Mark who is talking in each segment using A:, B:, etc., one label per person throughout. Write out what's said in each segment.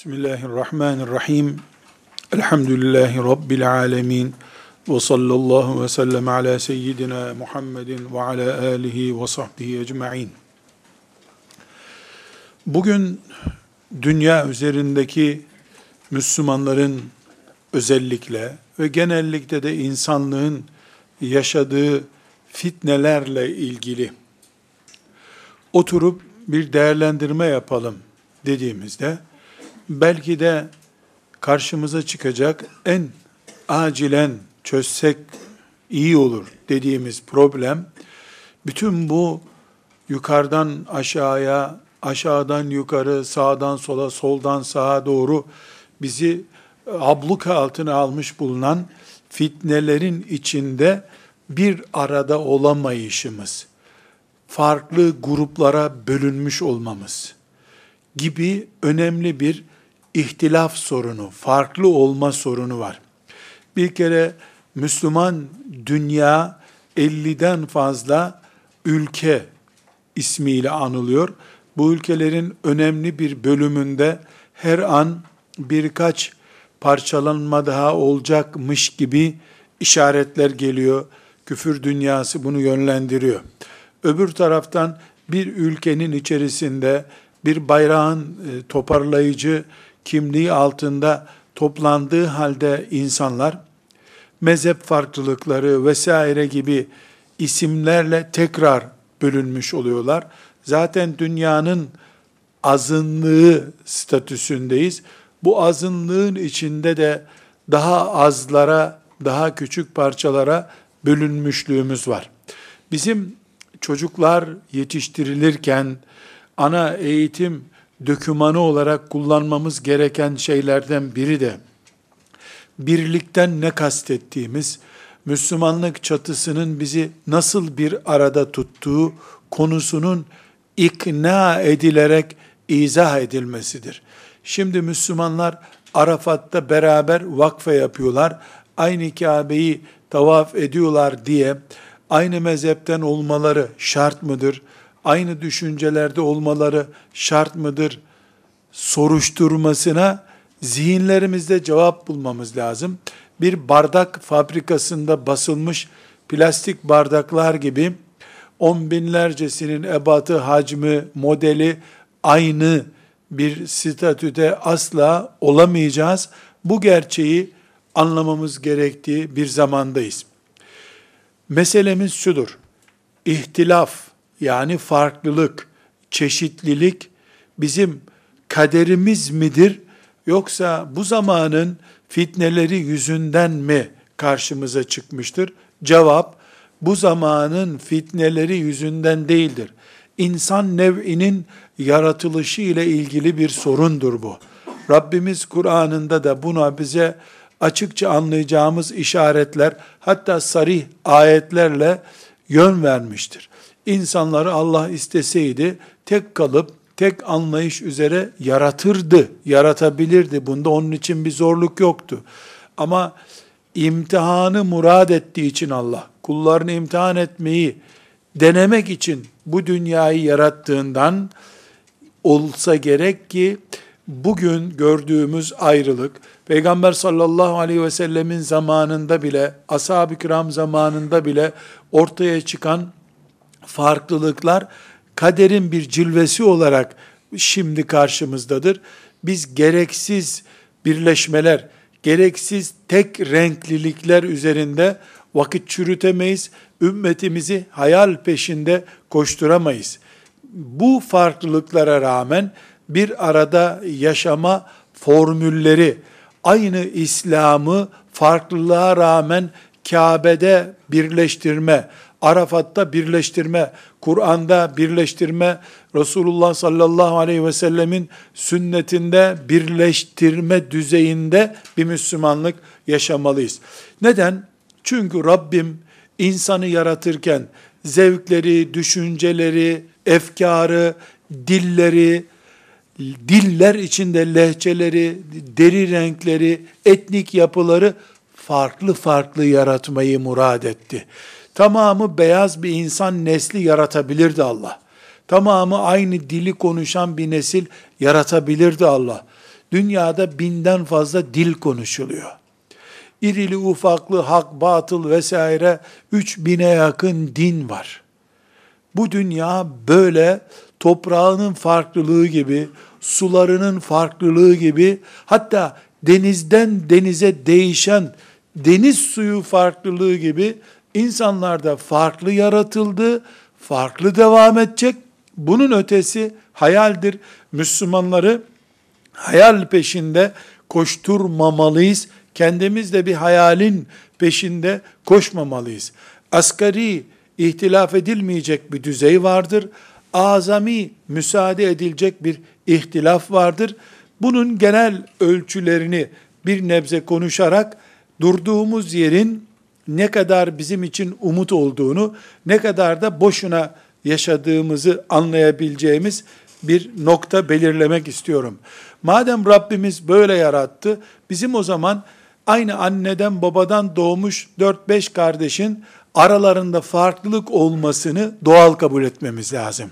A: Bismillahirrahmanirrahim. Elhamdülillahi Rabbil alemin. Ve sallallahu ve sellem ala seyyidina Muhammedin ve ala alihi ve sahbihi ecma'in. Bugün dünya üzerindeki Müslümanların özellikle ve genellikle de insanlığın yaşadığı fitnelerle ilgili oturup bir değerlendirme yapalım dediğimizde belki de karşımıza çıkacak en acilen çözsek iyi olur dediğimiz problem bütün bu yukarıdan aşağıya, aşağıdan yukarı, sağdan sola, soldan sağa doğru bizi abluka altına almış bulunan fitnelerin içinde bir arada olamayışımız, farklı gruplara bölünmüş olmamız gibi önemli bir ihtilaf sorunu, farklı olma sorunu var. Bir kere Müslüman dünya 50'den fazla ülke ismiyle anılıyor. Bu ülkelerin önemli bir bölümünde her an birkaç parçalanma daha olacakmış gibi işaretler geliyor. Küfür dünyası bunu yönlendiriyor. Öbür taraftan bir ülkenin içerisinde bir bayrağın e, toparlayıcı kimliği altında toplandığı halde insanlar mezhep farklılıkları vesaire gibi isimlerle tekrar bölünmüş oluyorlar. Zaten dünyanın azınlığı statüsündeyiz. Bu azınlığın içinde de daha azlara, daha küçük parçalara bölünmüşlüğümüz var. Bizim çocuklar yetiştirilirken ana eğitim dökümanı olarak kullanmamız gereken şeylerden biri de birlikten ne kastettiğimiz, Müslümanlık çatısının bizi nasıl bir arada tuttuğu konusunun ikna edilerek izah edilmesidir. Şimdi Müslümanlar Arafat'ta beraber vakfe yapıyorlar. Aynı Kabe'yi tavaf ediyorlar diye aynı mezhepten olmaları şart mıdır? Aynı düşüncelerde olmaları şart mıdır soruşturmasına zihinlerimizde cevap bulmamız lazım. Bir bardak fabrikasında basılmış plastik bardaklar gibi on binlercesinin ebatı, hacmi, modeli aynı bir statüde asla olamayacağız. Bu gerçeği anlamamız gerektiği bir zamandayız. Meselemiz şudur. İhtilaf, yani farklılık, çeşitlilik bizim kaderimiz midir? Yoksa bu zamanın fitneleri yüzünden mi karşımıza çıkmıştır? Cevap, bu zamanın fitneleri yüzünden değildir. İnsan nev'inin yaratılışı ile ilgili bir sorundur bu. Rabbimiz Kur'an'ında da buna bize açıkça anlayacağımız işaretler, hatta sarih ayetlerle yön vermiştir insanları Allah isteseydi tek kalıp tek anlayış üzere yaratırdı, yaratabilirdi. Bunda onun için bir zorluk yoktu. Ama imtihanı murad ettiği için Allah, kullarını imtihan etmeyi denemek için bu dünyayı yarattığından olsa gerek ki bugün gördüğümüz ayrılık, Peygamber sallallahu aleyhi ve sellemin zamanında bile, ashab-ı kiram zamanında bile ortaya çıkan farklılıklar kaderin bir cilvesi olarak şimdi karşımızdadır. Biz gereksiz birleşmeler, gereksiz tek renklilikler üzerinde vakit çürütemeyiz. Ümmetimizi hayal peşinde koşturamayız. Bu farklılıklara rağmen bir arada yaşama formülleri, aynı İslam'ı farklılığa rağmen Kabe'de birleştirme, Arafat'ta birleştirme, Kur'an'da birleştirme, Resulullah sallallahu aleyhi ve sellemin sünnetinde birleştirme düzeyinde bir Müslümanlık yaşamalıyız. Neden? Çünkü Rabbim insanı yaratırken zevkleri, düşünceleri, efkarı, dilleri, diller içinde lehçeleri, deri renkleri, etnik yapıları farklı farklı yaratmayı murad etti. Tamamı beyaz bir insan nesli yaratabilirdi Allah. Tamamı aynı dili konuşan bir nesil yaratabilirdi Allah. dünyada binden fazla dil konuşuluyor. İrili ufaklı hak, batıl vesaire üç bine yakın din var. Bu dünya böyle toprağının farklılığı gibi, sularının farklılığı gibi, hatta denizden denize değişen deniz suyu farklılığı gibi insanlar da farklı yaratıldı, farklı devam edecek. Bunun ötesi hayaldir. Müslümanları hayal peşinde koşturmamalıyız. Kendimiz de bir hayalin peşinde koşmamalıyız. Asgari ihtilaf edilmeyecek bir düzey vardır. Azami müsaade edilecek bir ihtilaf vardır. Bunun genel ölçülerini bir nebze konuşarak durduğumuz yerin ne kadar bizim için umut olduğunu, ne kadar da boşuna yaşadığımızı anlayabileceğimiz bir nokta belirlemek istiyorum. Madem Rabbimiz böyle yarattı, bizim o zaman aynı anneden babadan doğmuş 4-5 kardeşin aralarında farklılık olmasını doğal kabul etmemiz lazım.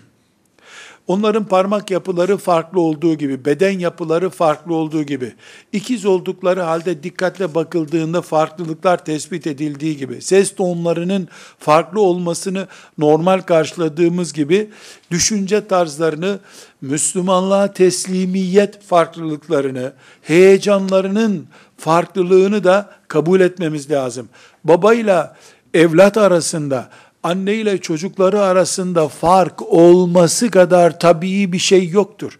A: Onların parmak yapıları farklı olduğu gibi, beden yapıları farklı olduğu gibi, ikiz oldukları halde dikkatle bakıldığında farklılıklar tespit edildiği gibi, ses tonlarının farklı olmasını normal karşıladığımız gibi, düşünce tarzlarını, Müslümanlığa teslimiyet farklılıklarını, heyecanlarının farklılığını da kabul etmemiz lazım. Babayla evlat arasında, anne ile çocukları arasında fark olması kadar tabii bir şey yoktur.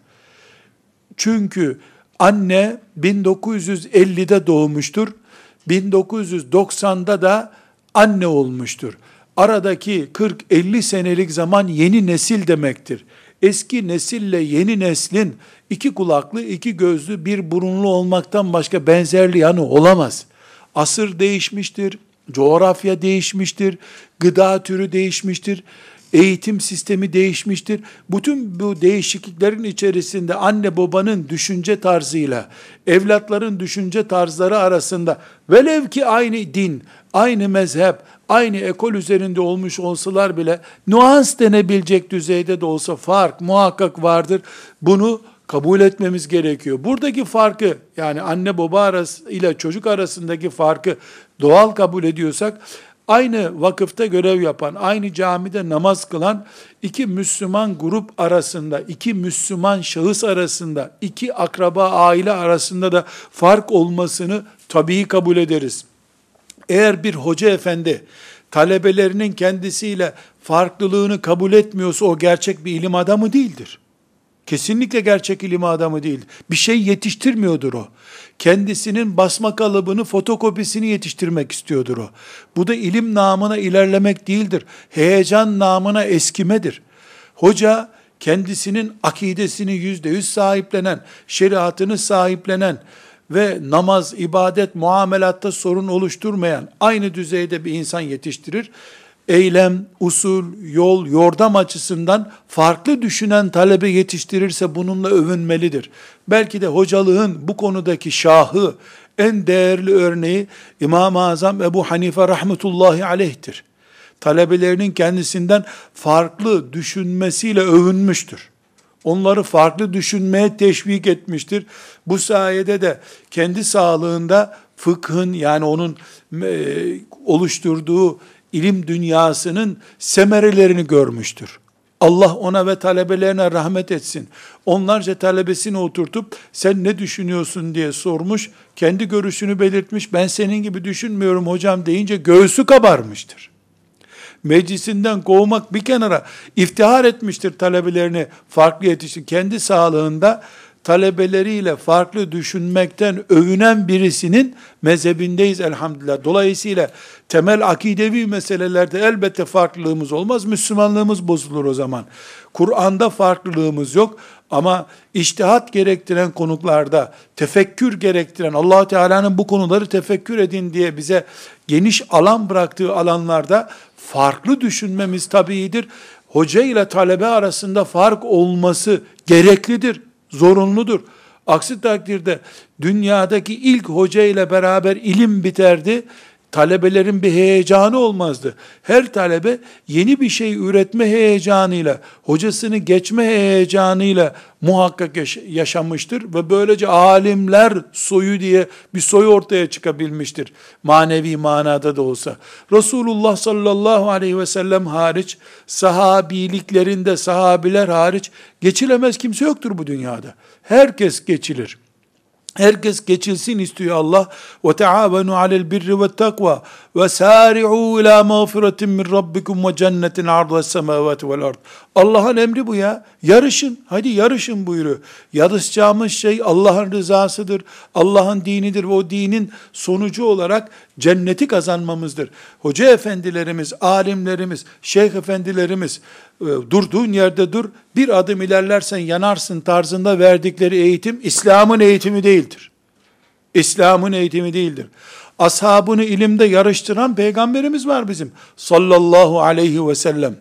A: Çünkü anne 1950'de doğmuştur. 1990'da da anne olmuştur. Aradaki 40-50 senelik zaman yeni nesil demektir. Eski nesille yeni neslin iki kulaklı, iki gözlü, bir burunlu olmaktan başka benzerli yanı olamaz. Asır değişmiştir, coğrafya değişmiştir, gıda türü değişmiştir, eğitim sistemi değişmiştir. Bütün bu değişikliklerin içerisinde anne babanın düşünce tarzıyla evlatların düşünce tarzları arasında velev ki aynı din, aynı mezhep, aynı ekol üzerinde olmuş olsalar bile nuans denebilecek düzeyde de olsa fark muhakkak vardır. Bunu kabul etmemiz gerekiyor. Buradaki farkı yani anne baba arası ile çocuk arasındaki farkı doğal kabul ediyorsak aynı vakıfta görev yapan, aynı camide namaz kılan iki Müslüman grup arasında, iki Müslüman şahıs arasında, iki akraba aile arasında da fark olmasını tabii kabul ederiz. Eğer bir hoca efendi talebelerinin kendisiyle farklılığını kabul etmiyorsa o gerçek bir ilim adamı değildir. Kesinlikle gerçek ilim adamı değil. Bir şey yetiştirmiyordur o. Kendisinin basma kalıbını, fotokopisini yetiştirmek istiyordur o. Bu da ilim namına ilerlemek değildir. Heyecan namına eskimedir. Hoca kendisinin akidesini yüzde yüz sahiplenen, şeriatını sahiplenen ve namaz, ibadet, muamelatta sorun oluşturmayan aynı düzeyde bir insan yetiştirir eylem, usul, yol, yordam açısından farklı düşünen talebe yetiştirirse bununla övünmelidir. Belki de hocalığın bu konudaki şahı, en değerli örneği İmam-ı Azam Ebu Hanife rahmetullahi aleyhtir. Talebelerinin kendisinden farklı düşünmesiyle övünmüştür. Onları farklı düşünmeye teşvik etmiştir. Bu sayede de kendi sağlığında fıkhın yani onun e, oluşturduğu ilim dünyasının semerelerini görmüştür. Allah ona ve talebelerine rahmet etsin. Onlarca talebesini oturtup sen ne düşünüyorsun diye sormuş. Kendi görüşünü belirtmiş. Ben senin gibi düşünmüyorum hocam deyince göğsü kabarmıştır. Meclisinden kovmak bir kenara iftihar etmiştir talebelerini farklı yetiştir. Kendi sağlığında talebeleriyle farklı düşünmekten övünen birisinin mezhebindeyiz elhamdülillah. Dolayısıyla temel akidevi meselelerde elbette farklılığımız olmaz. Müslümanlığımız bozulur o zaman. Kur'an'da farklılığımız yok ama iştihat gerektiren konuklarda, tefekkür gerektiren, allah Teala'nın bu konuları tefekkür edin diye bize geniş alan bıraktığı alanlarda farklı düşünmemiz tabiidir. Hoca ile talebe arasında fark olması gereklidir zorunludur. Aksi takdirde dünyadaki ilk hoca ile beraber ilim biterdi. Talebelerin bir heyecanı olmazdı. Her talebe yeni bir şey üretme heyecanıyla, hocasını geçme heyecanıyla muhakkak yaşamıştır ve böylece alimler soyu diye bir soy ortaya çıkabilmiştir. Manevi manada da olsa. Resulullah sallallahu aleyhi ve sellem hariç, sahabiliklerinde sahabiler hariç geçilemez kimse yoktur bu dünyada. Herkes geçilir. Herkes geçilsin istiyor Allah. Ve taavenu alel birri ve takva ve sari'u ila mağfiretin min rabbikum ve cennetin ardı semavati vel ard. Allah'ın emri bu ya. Yarışın. Hadi yarışın buyuruyor. Yarışacağımız şey Allah'ın rızasıdır. Allah'ın dinidir ve o dinin sonucu olarak cenneti kazanmamızdır. Hoca efendilerimiz, alimlerimiz, şeyh efendilerimiz durduğun yerde dur, bir adım ilerlersen yanarsın tarzında verdikleri eğitim İslam'ın eğitimi değildir. İslam'ın eğitimi değildir. Ashabını ilimde yarıştıran peygamberimiz var bizim sallallahu aleyhi ve sellem.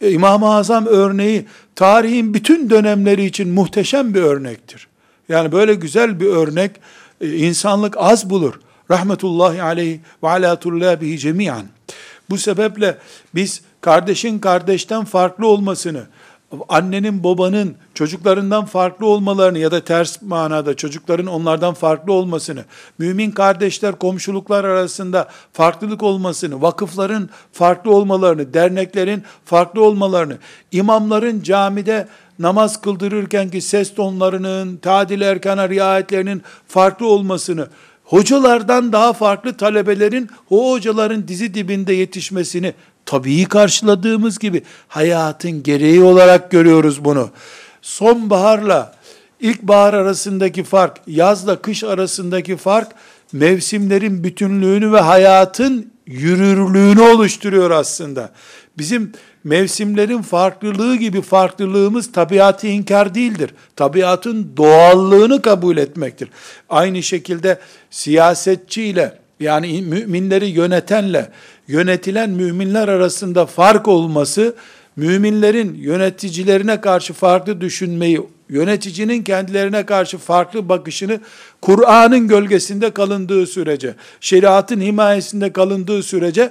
A: E, İmam-ı Azam örneği tarihin bütün dönemleri için muhteşem bir örnektir. Yani böyle güzel bir örnek e, insanlık az bulur. Rahmetullahi aleyhi ve ala tullabihi cemiyan. Bu sebeple biz kardeşin kardeşten farklı olmasını, annenin babanın çocuklarından farklı olmalarını ya da ters manada çocukların onlardan farklı olmasını, mümin kardeşler komşuluklar arasında farklılık olmasını, vakıfların farklı olmalarını, derneklerin farklı olmalarını, imamların camide namaz kıldırırken ki ses tonlarının, tadil erkana riayetlerinin farklı olmasını, hocalardan daha farklı talebelerin o hocaların dizi dibinde yetişmesini tabii karşıladığımız gibi hayatın gereği olarak görüyoruz bunu. Sonbaharla ilkbahar arasındaki fark, yazla kış arasındaki fark mevsimlerin bütünlüğünü ve hayatın yürürlüğünü oluşturuyor aslında. Bizim mevsimlerin farklılığı gibi farklılığımız tabiatı inkar değildir. Tabiatın doğallığını kabul etmektir. Aynı şekilde siyasetçiyle yani müminleri yönetenle yönetilen müminler arasında fark olması, müminlerin yöneticilerine karşı farklı düşünmeyi, yöneticinin kendilerine karşı farklı bakışını Kur'an'ın gölgesinde kalındığı sürece, şeriatın himayesinde kalındığı sürece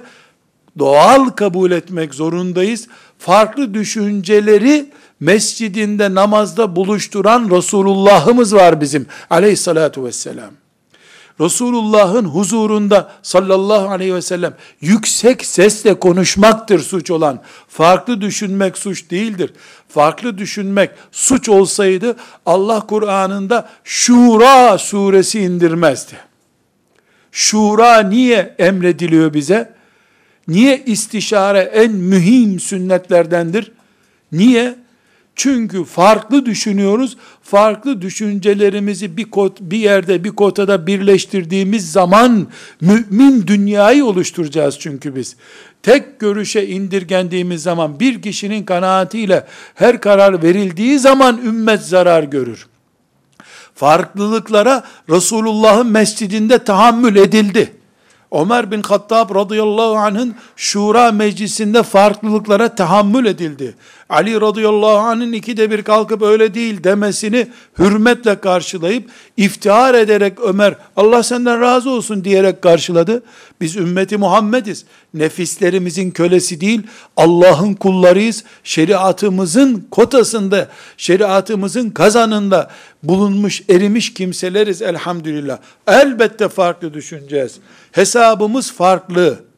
A: doğal kabul etmek zorundayız. Farklı düşünceleri mescidinde namazda buluşturan Resulullah'ımız var bizim aleyhissalatu vesselam. Resulullah'ın huzurunda sallallahu aleyhi ve sellem yüksek sesle konuşmaktır suç olan. Farklı düşünmek suç değildir. Farklı düşünmek suç olsaydı Allah Kur'an'ında Şura suresi indirmezdi. Şura niye emrediliyor bize? Niye istişare en mühim sünnetlerdendir? Niye? Çünkü farklı düşünüyoruz. Farklı düşüncelerimizi bir kot, bir yerde bir kotada birleştirdiğimiz zaman mümin dünyayı oluşturacağız çünkü biz. Tek görüşe indirgendiğimiz zaman bir kişinin kanaatiyle her karar verildiği zaman ümmet zarar görür. Farklılıklara Resulullah'ın mescidinde tahammül edildi. Ömer bin Hattab radıyallahu anh'ın şura meclisinde farklılıklara tahammül edildi. Ali radıyallahu anh'ın ikide bir kalkıp öyle değil demesini hürmetle karşılayıp iftihar ederek Ömer Allah senden razı olsun diyerek karşıladı. Biz ümmeti Muhammediz. Nefislerimizin kölesi değil Allah'ın kullarıyız. Şeriatımızın kotasında, şeriatımızın kazanında bulunmuş, erimiş kimseleriz elhamdülillah. Elbette farklı düşüneceğiz. Hesabımız farklı.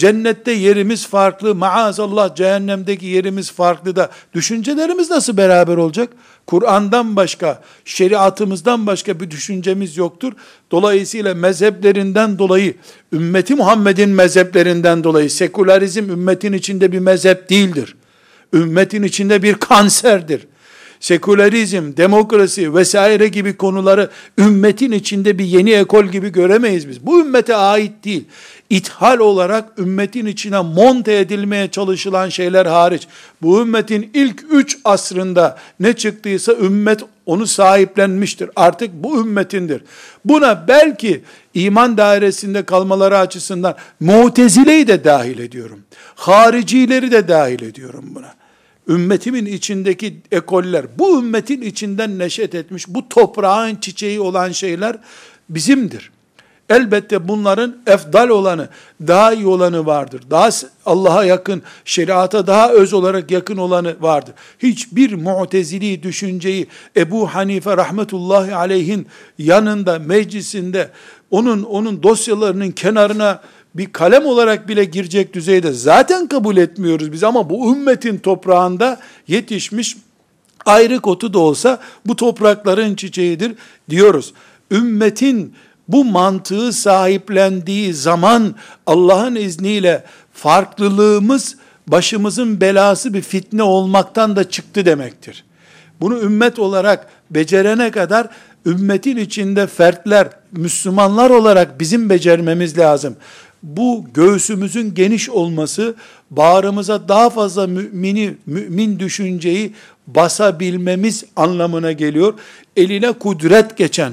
A: Cennette yerimiz farklı, maazallah cehennemdeki yerimiz farklı da düşüncelerimiz nasıl beraber olacak? Kur'an'dan başka, şeriatımızdan başka bir düşüncemiz yoktur. Dolayısıyla mezheplerinden dolayı, ümmeti Muhammed'in mezheplerinden dolayı, sekülerizm ümmetin içinde bir mezhep değildir. Ümmetin içinde bir kanserdir sekülerizm, demokrasi vesaire gibi konuları ümmetin içinde bir yeni ekol gibi göremeyiz biz. Bu ümmete ait değil. İthal olarak ümmetin içine monte edilmeye çalışılan şeyler hariç, bu ümmetin ilk üç asrında ne çıktıysa ümmet onu sahiplenmiştir. Artık bu ümmetindir. Buna belki iman dairesinde kalmaları açısından mutezileyi de dahil ediyorum. Haricileri de dahil ediyorum buna ümmetimin içindeki ekoller, bu ümmetin içinden neşet etmiş, bu toprağın çiçeği olan şeyler bizimdir. Elbette bunların efdal olanı, daha iyi olanı vardır. Daha Allah'a yakın, şeriata daha öz olarak yakın olanı vardır. Hiçbir mu'tezili düşünceyi Ebu Hanife rahmetullahi aleyhin yanında, meclisinde, onun onun dosyalarının kenarına bir kalem olarak bile girecek düzeyde zaten kabul etmiyoruz biz ama bu ümmetin toprağında yetişmiş ayrı kotu da olsa bu toprakların çiçeğidir diyoruz. Ümmetin bu mantığı sahiplendiği zaman Allah'ın izniyle farklılığımız başımızın belası bir fitne olmaktan da çıktı demektir. Bunu ümmet olarak becerene kadar ümmetin içinde fertler, Müslümanlar olarak bizim becermemiz lazım. Bu göğsümüzün geniş olması, bağrımıza daha fazla mümini, mümin düşünceyi basabilmemiz anlamına geliyor. Eline kudret geçen,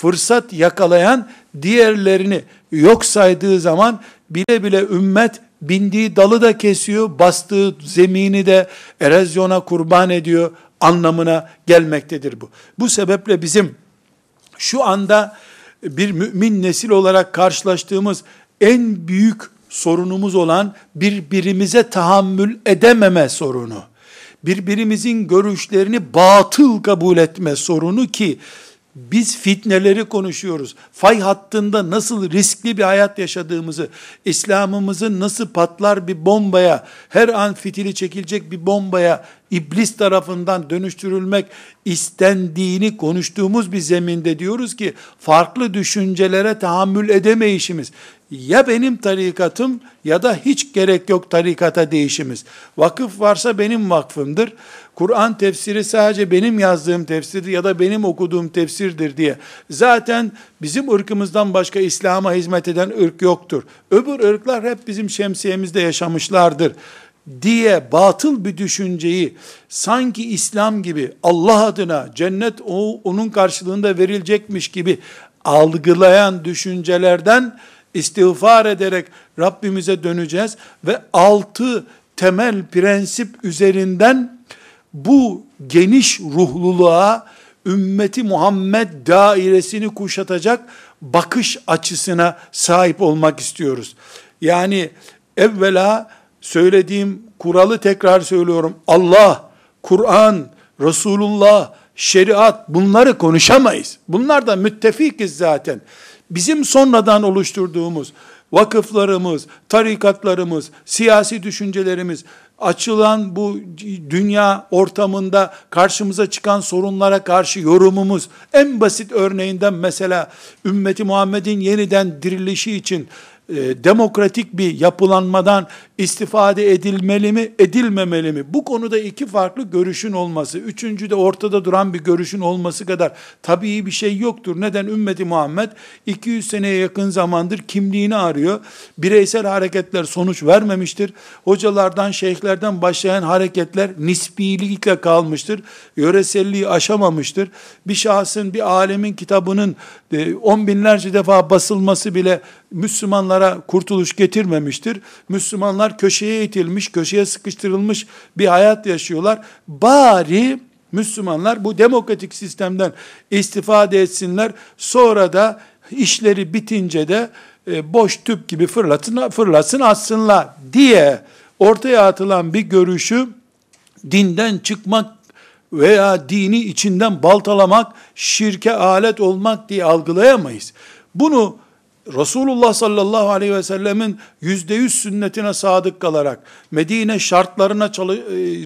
A: fırsat yakalayan, diğerlerini yok saydığı zaman bile bile ümmet bindiği dalı da kesiyor, bastığı zemini de erozyona kurban ediyor anlamına gelmektedir bu. Bu sebeple bizim şu anda bir mümin nesil olarak karşılaştığımız en büyük sorunumuz olan birbirimize tahammül edememe sorunu. Birbirimizin görüşlerini batıl kabul etme sorunu ki biz fitneleri konuşuyoruz. Fay hattında nasıl riskli bir hayat yaşadığımızı, İslam'ımızın nasıl patlar bir bombaya, her an fitili çekilecek bir bombaya iblis tarafından dönüştürülmek istendiğini konuştuğumuz bir zeminde diyoruz ki farklı düşüncelere tahammül edemeyişimiz ya benim tarikatım ya da hiç gerek yok tarikata değişimiz. Vakıf varsa benim vakfımdır. Kur'an tefsiri sadece benim yazdığım tefsirdir ya da benim okuduğum tefsirdir diye. Zaten bizim ırkımızdan başka İslam'a hizmet eden ırk yoktur. Öbür ırklar hep bizim şemsiyemizde yaşamışlardır diye batıl bir düşünceyi sanki İslam gibi Allah adına cennet o, onun karşılığında verilecekmiş gibi algılayan düşüncelerden istiğfar ederek Rabbimize döneceğiz ve altı temel prensip üzerinden bu geniş ruhluluğa ümmeti Muhammed dairesini kuşatacak bakış açısına sahip olmak istiyoruz. Yani evvela söylediğim kuralı tekrar söylüyorum. Allah, Kur'an, Resulullah, şeriat bunları konuşamayız. Bunlar da müttefikiz zaten. Bizim sonradan oluşturduğumuz vakıflarımız, tarikatlarımız, siyasi düşüncelerimiz, açılan bu dünya ortamında karşımıza çıkan sorunlara karşı yorumumuz, en basit örneğinden mesela ümmeti Muhammed'in yeniden dirilişi için e, demokratik bir yapılanmadan istifade edilmeli mi, edilmemeli mi? Bu konuda iki farklı görüşün olması, üçüncü de ortada duran bir görüşün olması kadar tabii bir şey yoktur. Neden? Ümmeti Muhammed 200 seneye yakın zamandır kimliğini arıyor. Bireysel hareketler sonuç vermemiştir. Hocalardan, şeyhlerden başlayan hareketler nisbilikle kalmıştır. Yöreselliği aşamamıştır. Bir şahsın, bir alemin kitabının e, on binlerce defa basılması bile Müslümanlara kurtuluş getirmemiştir. Müslümanlar köşeye itilmiş, köşeye sıkıştırılmış bir hayat yaşıyorlar. Bari Müslümanlar bu demokratik sistemden istifade etsinler. Sonra da işleri bitince de e, boş tüp gibi fırlatın, fırlatsın atsınlar diye ortaya atılan bir görüşü dinden çıkmak veya dini içinden baltalamak, şirke alet olmak diye algılayamayız. Bunu Resulullah sallallahu aleyhi ve sellemin yüzde yüz sünnetine sadık kalarak, Medine şartlarına çalı, e,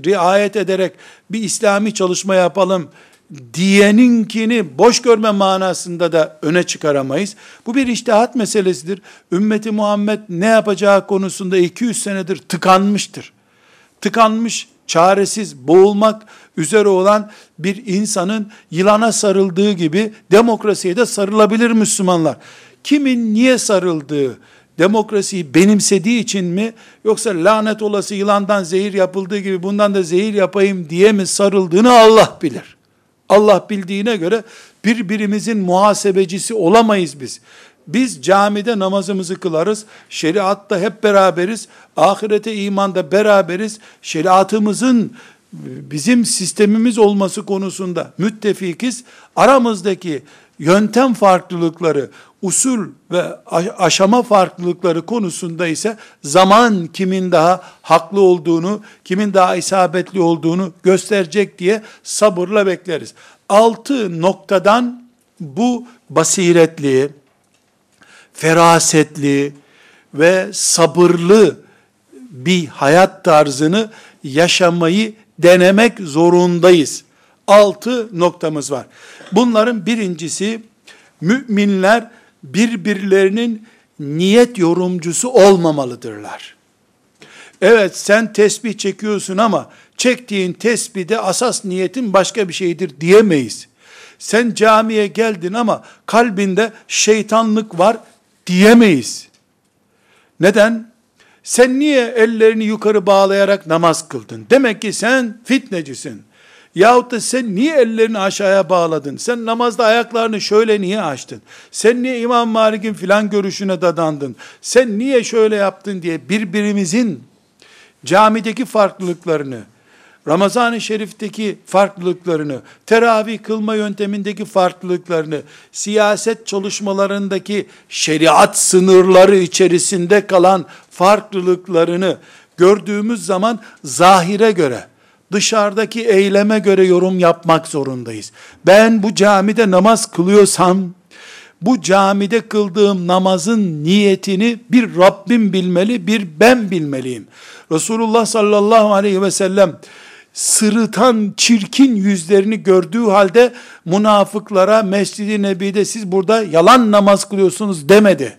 A: riayet ederek bir İslami çalışma yapalım diyeninkini boş görme manasında da öne çıkaramayız. Bu bir iştihat meselesidir. Ümmeti Muhammed ne yapacağı konusunda 200 senedir tıkanmıştır. Tıkanmış, çaresiz, boğulmak üzere olan bir insanın yılana sarıldığı gibi demokrasiye de sarılabilir Müslümanlar kimin niye sarıldığı, demokrasiyi benimsediği için mi, yoksa lanet olası yılandan zehir yapıldığı gibi bundan da zehir yapayım diye mi sarıldığını Allah bilir. Allah bildiğine göre birbirimizin muhasebecisi olamayız biz. Biz camide namazımızı kılarız, şeriatta hep beraberiz, ahirete imanda beraberiz, şeriatımızın bizim sistemimiz olması konusunda müttefikiz. Aramızdaki yöntem farklılıkları, usul ve aşama farklılıkları konusunda ise zaman kimin daha haklı olduğunu, kimin daha isabetli olduğunu gösterecek diye sabırla bekleriz. Altı noktadan bu basiretli, ferasetli ve sabırlı bir hayat tarzını yaşamayı denemek zorundayız. Altı noktamız var. Bunların birincisi müminler birbirlerinin niyet yorumcusu olmamalıdırlar. Evet sen tesbih çekiyorsun ama çektiğin tesbihde asas niyetin başka bir şeydir diyemeyiz. Sen camiye geldin ama kalbinde şeytanlık var diyemeyiz. Neden? Sen niye ellerini yukarı bağlayarak namaz kıldın? Demek ki sen fitnecisin. Yahut da sen niye ellerini aşağıya bağladın? Sen namazda ayaklarını şöyle niye açtın? Sen niye İmam Malik'in filan görüşüne dadandın? Sen niye şöyle yaptın diye birbirimizin camideki farklılıklarını, Ramazan-ı Şerif'teki farklılıklarını, teravih kılma yöntemindeki farklılıklarını, siyaset çalışmalarındaki şeriat sınırları içerisinde kalan farklılıklarını gördüğümüz zaman zahire göre, dışarıdaki eyleme göre yorum yapmak zorundayız. Ben bu camide namaz kılıyorsam, bu camide kıldığım namazın niyetini bir Rabbim bilmeli, bir ben bilmeliyim. Resulullah sallallahu aleyhi ve sellem sırıtan çirkin yüzlerini gördüğü halde münafıklara Mescid-i Nebi'de siz burada yalan namaz kılıyorsunuz demedi.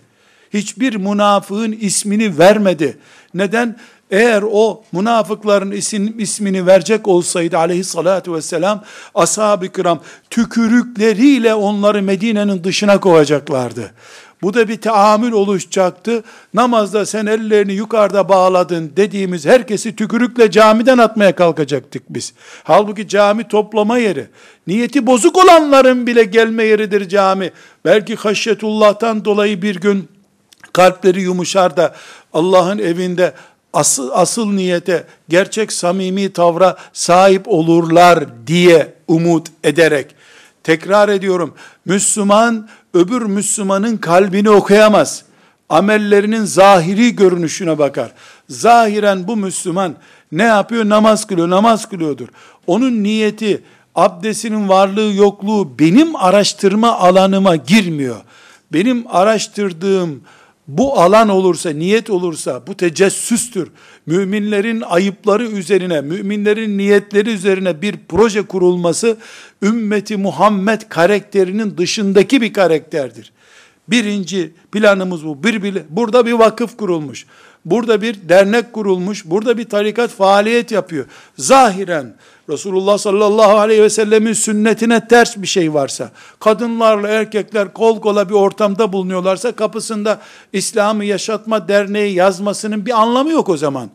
A: Hiçbir münafığın ismini vermedi. Neden? Eğer o münafıkların isim, ismini verecek olsaydı aleyhissalatü vesselam ashab-ı kiram tükürükleriyle onları Medine'nin dışına kovacaklardı. Bu da bir taamül oluşacaktı. Namazda sen ellerini yukarıda bağladın dediğimiz herkesi tükürükle camiden atmaya kalkacaktık biz. Halbuki cami toplama yeri. Niyeti bozuk olanların bile gelme yeridir cami. Belki haşyetullah'tan dolayı bir gün kalpleri yumuşar da Allah'ın evinde asıl, asıl niyete, gerçek samimi tavra sahip olurlar diye umut ederek, tekrar ediyorum, Müslüman öbür Müslümanın kalbini okuyamaz. Amellerinin zahiri görünüşüne bakar. Zahiren bu Müslüman ne yapıyor? Namaz kılıyor, namaz kılıyordur. Onun niyeti, abdestinin varlığı yokluğu benim araştırma alanıma girmiyor. Benim araştırdığım bu alan olursa, niyet olursa bu tecessüstür. Müminlerin ayıpları üzerine, müminlerin niyetleri üzerine bir proje kurulması ümmeti Muhammed karakterinin dışındaki bir karakterdir. Birinci planımız bu. Bir, bir, burada bir vakıf kurulmuş. Burada bir dernek kurulmuş. Burada bir tarikat faaliyet yapıyor. Zahiren Resulullah sallallahu aleyhi ve sellemin sünnetine ters bir şey varsa, kadınlarla erkekler kol kola bir ortamda bulunuyorlarsa kapısında İslam'ı yaşatma derneği yazmasının bir anlamı yok o zaman.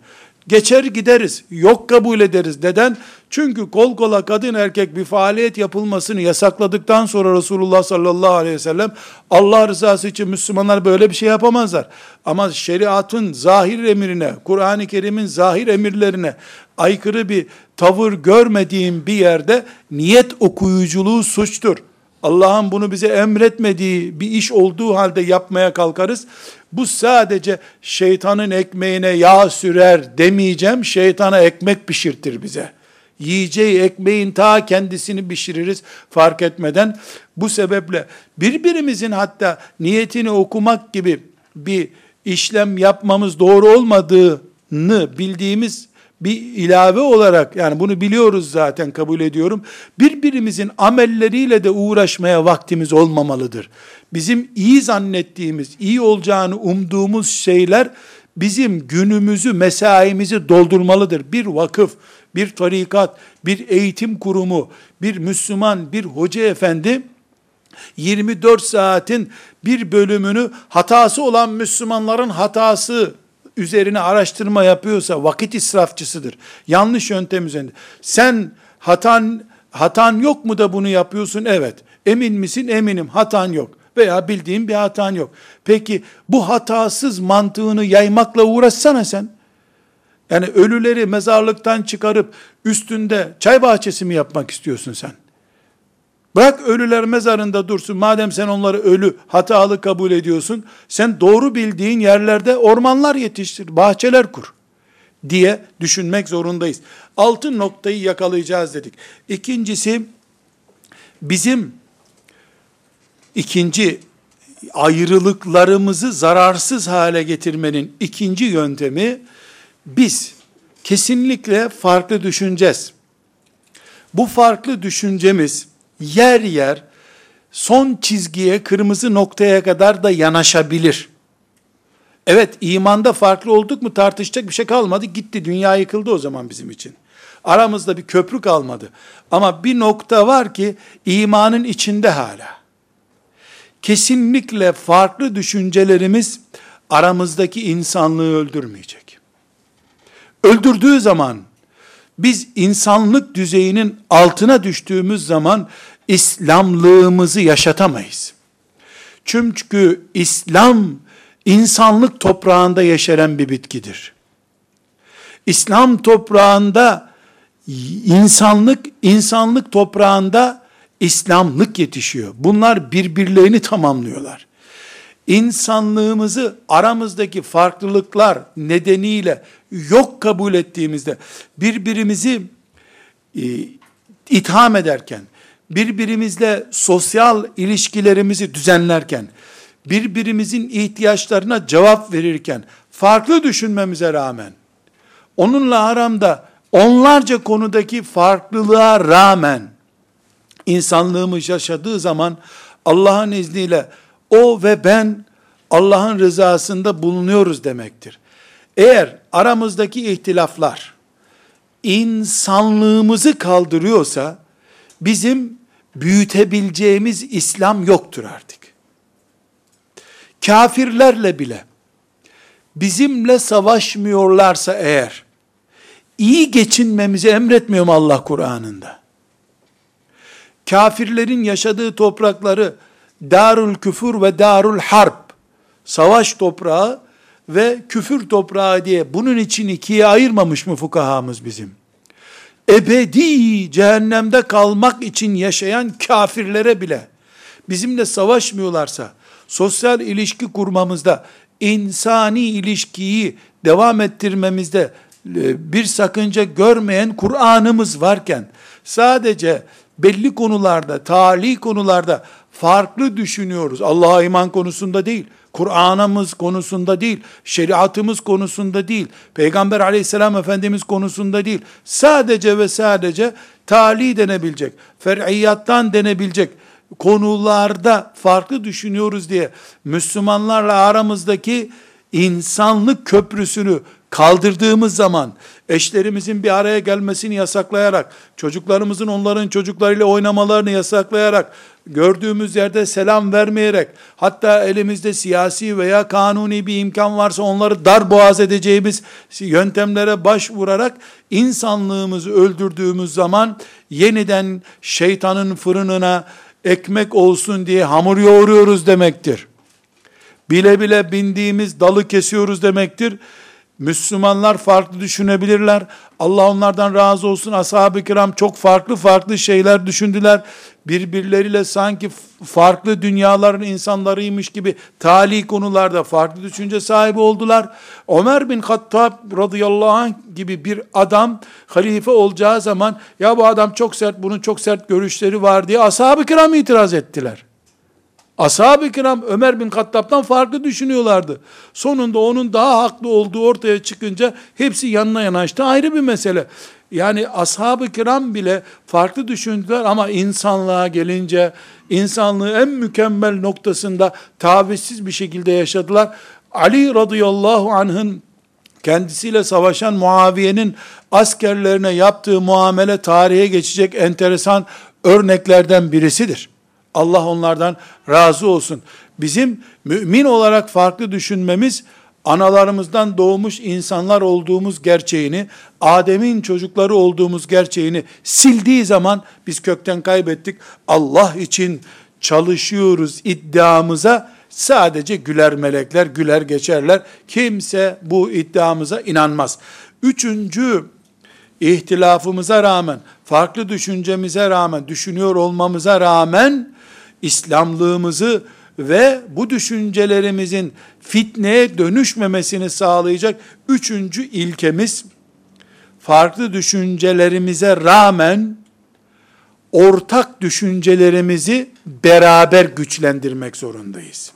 A: Geçer gideriz. Yok kabul ederiz. Neden? Çünkü kol kola kadın erkek bir faaliyet yapılmasını yasakladıktan sonra Resulullah sallallahu aleyhi ve sellem Allah rızası için Müslümanlar böyle bir şey yapamazlar. Ama şeriatın zahir emrine, Kur'an-ı Kerim'in zahir emirlerine aykırı bir tavır görmediğim bir yerde niyet okuyuculuğu suçtur. Allah'ın bunu bize emretmediği bir iş olduğu halde yapmaya kalkarız. Bu sadece şeytanın ekmeğine yağ sürer demeyeceğim. Şeytana ekmek pişirtir bize. Yiyeceği ekmeğin ta kendisini pişiririz fark etmeden. Bu sebeple birbirimizin hatta niyetini okumak gibi bir işlem yapmamız doğru olmadığını bildiğimiz bir ilave olarak yani bunu biliyoruz zaten kabul ediyorum. Birbirimizin amelleriyle de uğraşmaya vaktimiz olmamalıdır. Bizim iyi zannettiğimiz, iyi olacağını umduğumuz şeyler bizim günümüzü, mesaimizi doldurmalıdır. Bir vakıf, bir tarikat, bir eğitim kurumu, bir Müslüman, bir hoca efendi 24 saatin bir bölümünü hatası olan Müslümanların hatası üzerine araştırma yapıyorsa vakit israfçısıdır. Yanlış yöntem üzerinde. Sen hatan hatan yok mu da bunu yapıyorsun? Evet. Emin misin? Eminim. Hatan yok. Veya bildiğin bir hatan yok. Peki bu hatasız mantığını yaymakla uğraşsana sen. Yani ölüleri mezarlıktan çıkarıp üstünde çay bahçesi mi yapmak istiyorsun sen? Bırak ölüler mezarında dursun. Madem sen onları ölü, hatalı kabul ediyorsun, sen doğru bildiğin yerlerde ormanlar yetiştir, bahçeler kur diye düşünmek zorundayız. Altın noktayı yakalayacağız dedik. İkincisi bizim ikinci ayrılıklarımızı zararsız hale getirmenin ikinci yöntemi biz kesinlikle farklı düşüneceğiz. Bu farklı düşüncemiz yer yer son çizgiye, kırmızı noktaya kadar da yanaşabilir. Evet, imanda farklı olduk mu tartışacak bir şey kalmadı. Gitti, dünya yıkıldı o zaman bizim için. Aramızda bir köprü kalmadı. Ama bir nokta var ki imanın içinde hala. Kesinlikle farklı düşüncelerimiz aramızdaki insanlığı öldürmeyecek. Öldürdüğü zaman biz insanlık düzeyinin altına düştüğümüz zaman İslamlığımızı yaşatamayız. Çünkü İslam insanlık toprağında yeşeren bir bitkidir. İslam toprağında insanlık, insanlık toprağında İslamlık yetişiyor. Bunlar birbirlerini tamamlıyorlar. İnsanlığımızı aramızdaki farklılıklar nedeniyle yok kabul ettiğimizde birbirimizi e, itham ederken, birbirimizle sosyal ilişkilerimizi düzenlerken, birbirimizin ihtiyaçlarına cevap verirken, farklı düşünmemize rağmen, onunla aramda onlarca konudaki farklılığa rağmen, insanlığımız yaşadığı zaman, Allah'ın izniyle o ve ben Allah'ın rızasında bulunuyoruz demektir. Eğer aramızdaki ihtilaflar insanlığımızı kaldırıyorsa bizim büyütebileceğimiz İslam yoktur artık. Kafirlerle bile bizimle savaşmıyorlarsa eğer iyi geçinmemizi emretmiyor mu Allah Kur'an'ında? Kafirlerin yaşadığı toprakları darul küfür ve darul harp savaş toprağı ve küfür toprağı diye bunun için ikiye ayırmamış mı fukahamız bizim? Ebedi cehennemde kalmak için yaşayan kafirlere bile bizimle savaşmıyorlarsa, sosyal ilişki kurmamızda, insani ilişkiyi devam ettirmemizde e, bir sakınca görmeyen Kur'an'ımız varken, sadece belli konularda, tali konularda farklı düşünüyoruz. Allah'a iman konusunda değil, Kur'an'ımız konusunda değil, şeriatımız konusunda değil, Peygamber aleyhisselam efendimiz konusunda değil, sadece ve sadece tali denebilecek, fer'iyyattan denebilecek konularda farklı düşünüyoruz diye Müslümanlarla aramızdaki insanlık köprüsünü kaldırdığımız zaman, eşlerimizin bir araya gelmesini yasaklayarak, çocuklarımızın onların çocuklarıyla oynamalarını yasaklayarak, gördüğümüz yerde selam vermeyerek, hatta elimizde siyasi veya kanuni bir imkan varsa onları dar boğaz edeceğimiz yöntemlere başvurarak, insanlığımızı öldürdüğümüz zaman, yeniden şeytanın fırınına ekmek olsun diye hamur yoğuruyoruz demektir. Bile bile bindiğimiz dalı kesiyoruz demektir Müslümanlar farklı düşünebilirler. Allah onlardan razı olsun. Ashab-ı kiram çok farklı farklı şeyler düşündüler. Birbirleriyle sanki farklı dünyaların insanlarıymış gibi tali konularda farklı düşünce sahibi oldular. Ömer bin Hattab radıyallahu anh gibi bir adam halife olacağı zaman ya bu adam çok sert, bunun çok sert görüşleri var diye ashab-ı kiram itiraz ettiler. Ashab-ı kiram Ömer bin Kattab'dan farklı düşünüyorlardı. Sonunda onun daha haklı olduğu ortaya çıkınca hepsi yanına yanaştı. Ayrı bir mesele. Yani ashab-ı kiram bile farklı düşündüler ama insanlığa gelince insanlığı en mükemmel noktasında tavizsiz bir şekilde yaşadılar. Ali radıyallahu anh'ın kendisiyle savaşan Muaviye'nin askerlerine yaptığı muamele tarihe geçecek enteresan örneklerden birisidir. Allah onlardan razı olsun. Bizim mümin olarak farklı düşünmemiz, analarımızdan doğmuş insanlar olduğumuz gerçeğini, Adem'in çocukları olduğumuz gerçeğini sildiği zaman biz kökten kaybettik. Allah için çalışıyoruz iddiamıza sadece güler melekler, güler geçerler. Kimse bu iddiamıza inanmaz. Üçüncü ihtilafımıza rağmen, farklı düşüncemize rağmen, düşünüyor olmamıza rağmen, İslamlığımızı ve bu düşüncelerimizin fitneye dönüşmemesini sağlayacak üçüncü ilkemiz, farklı düşüncelerimize rağmen, ortak düşüncelerimizi beraber güçlendirmek zorundayız.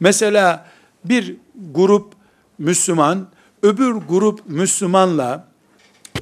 A: Mesela bir grup Müslüman, öbür grup Müslümanla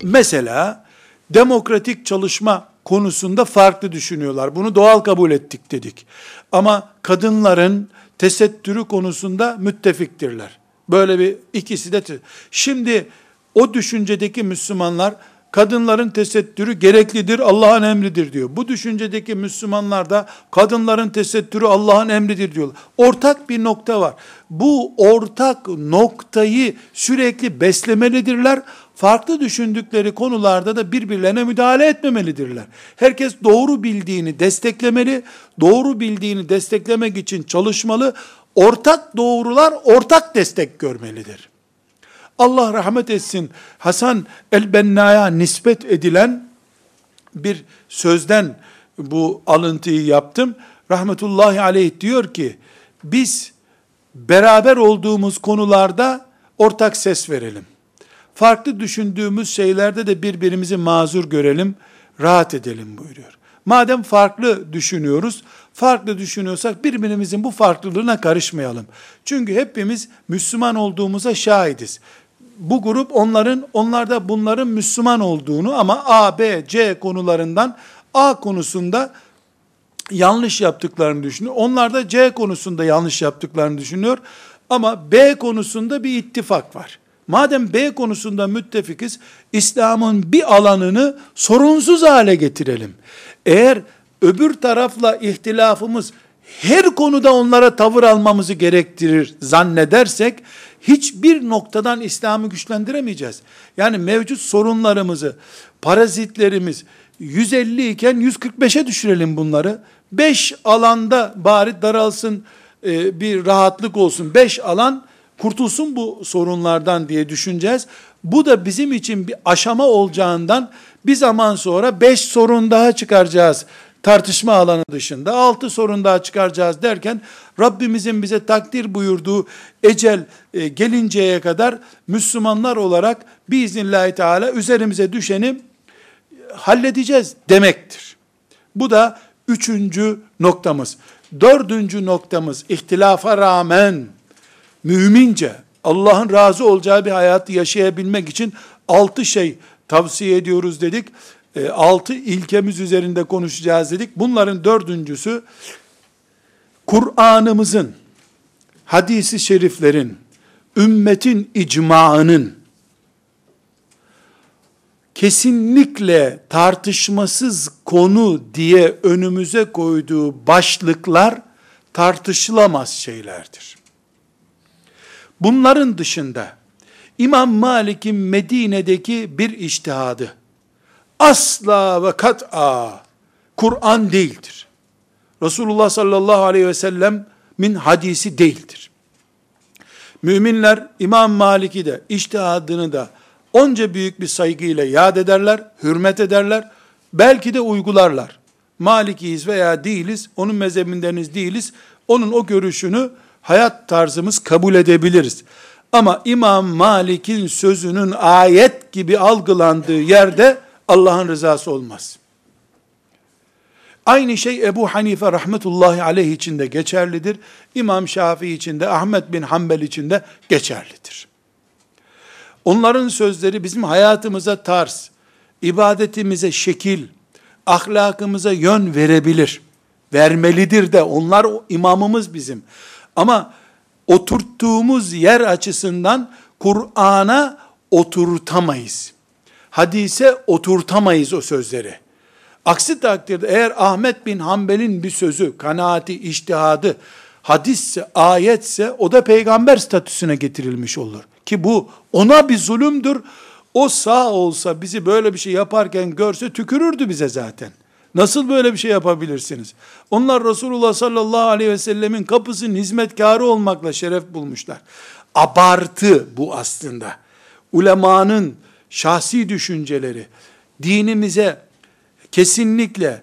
A: mesela demokratik çalışma konusunda farklı düşünüyorlar. Bunu doğal kabul ettik dedik. Ama kadınların tesettürü konusunda müttefiktirler. Böyle bir ikisi de. Şimdi o düşüncedeki Müslümanlar kadınların tesettürü gereklidir, Allah'ın emridir diyor. Bu düşüncedeki Müslümanlar da kadınların tesettürü Allah'ın emridir diyor. Ortak bir nokta var. Bu ortak noktayı sürekli beslemelidirler. Farklı düşündükleri konularda da birbirlerine müdahale etmemelidirler. Herkes doğru bildiğini desteklemeli, doğru bildiğini desteklemek için çalışmalı. Ortak doğrular ortak destek görmelidir. Allah rahmet etsin Hasan el-Benna'ya nispet edilen bir sözden bu alıntıyı yaptım. Rahmetullahi aleyh diyor ki, biz beraber olduğumuz konularda ortak ses verelim. Farklı düşündüğümüz şeylerde de birbirimizi mazur görelim, rahat edelim buyuruyor. Madem farklı düşünüyoruz, farklı düşünüyorsak birbirimizin bu farklılığına karışmayalım. Çünkü hepimiz Müslüman olduğumuza şahidiz bu grup onların, onlarda bunların Müslüman olduğunu ama A, B, C konularından A konusunda yanlış yaptıklarını düşünüyor. Onlar da C konusunda yanlış yaptıklarını düşünüyor. Ama B konusunda bir ittifak var. Madem B konusunda müttefikiz, İslam'ın bir alanını sorunsuz hale getirelim. Eğer öbür tarafla ihtilafımız her konuda onlara tavır almamızı gerektirir zannedersek, hiçbir noktadan İslam'ı güçlendiremeyeceğiz. Yani mevcut sorunlarımızı, parazitlerimiz 150 iken 145'e düşürelim bunları. 5 alanda bari daralsın, e, bir rahatlık olsun. 5 alan kurtulsun bu sorunlardan diye düşüneceğiz. Bu da bizim için bir aşama olacağından bir zaman sonra 5 sorun daha çıkaracağız tartışma alanı dışında altı sorun daha çıkaracağız derken Rabbimizin bize takdir buyurduğu ecel e, gelinceye kadar Müslümanlar olarak biiznillahü teala üzerimize düşeni halledeceğiz demektir. Bu da üçüncü noktamız. Dördüncü noktamız ihtilafa rağmen mümince Allah'ın razı olacağı bir hayatı yaşayabilmek için altı şey tavsiye ediyoruz dedik e, altı ilkemiz üzerinde konuşacağız dedik. Bunların dördüncüsü Kur'an'ımızın, hadisi şeriflerin, ümmetin icmaının kesinlikle tartışmasız konu diye önümüze koyduğu başlıklar tartışılamaz şeylerdir. Bunların dışında İmam Malik'in Medine'deki bir iştihadı, asla ve kat'a Kur'an değildir. Resulullah sallallahu aleyhi ve sellem min hadisi değildir. Müminler İmam Malik'i de iştihadını da onca büyük bir saygıyla yad ederler, hürmet ederler, belki de uygularlar. Malikiyiz veya değiliz, onun mezhebindeniz değiliz, onun o görüşünü hayat tarzımız kabul edebiliriz. Ama İmam Malik'in sözünün ayet gibi algılandığı yerde Allah'ın rızası olmaz. Aynı şey Ebu Hanife rahmetullahi aleyh için de geçerlidir. İmam Şafii için de, Ahmet bin Hanbel için de geçerlidir. Onların sözleri bizim hayatımıza tarz, ibadetimize şekil, ahlakımıza yön verebilir. Vermelidir de onlar imamımız bizim. Ama oturttuğumuz yer açısından Kur'an'a oturtamayız hadise oturtamayız o sözleri. Aksi takdirde eğer Ahmet bin Hanbel'in bir sözü, kanaati, iştihadı, hadisse, ayetse o da peygamber statüsüne getirilmiş olur. Ki bu ona bir zulümdür. O sağ olsa bizi böyle bir şey yaparken görse tükürürdü bize zaten. Nasıl böyle bir şey yapabilirsiniz? Onlar Resulullah sallallahu aleyhi ve sellemin kapısının hizmetkarı olmakla şeref bulmuşlar. Abartı bu aslında. Ulemanın şahsi düşünceleri, dinimize kesinlikle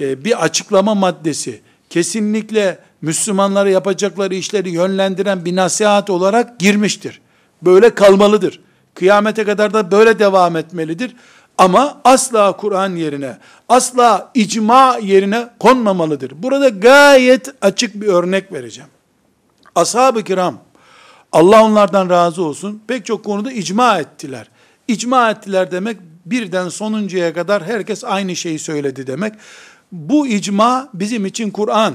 A: e, bir açıklama maddesi, kesinlikle Müslümanlara yapacakları işleri yönlendiren bir nasihat olarak girmiştir. Böyle kalmalıdır. Kıyamete kadar da böyle devam etmelidir. Ama asla Kur'an yerine, asla icma yerine konmamalıdır. Burada gayet açık bir örnek vereceğim. Ashab-ı kiram, Allah onlardan razı olsun, pek çok konuda icma ettiler. İcma ettiler demek, birden sonuncuya kadar herkes aynı şeyi söyledi demek. Bu icma bizim için Kur'an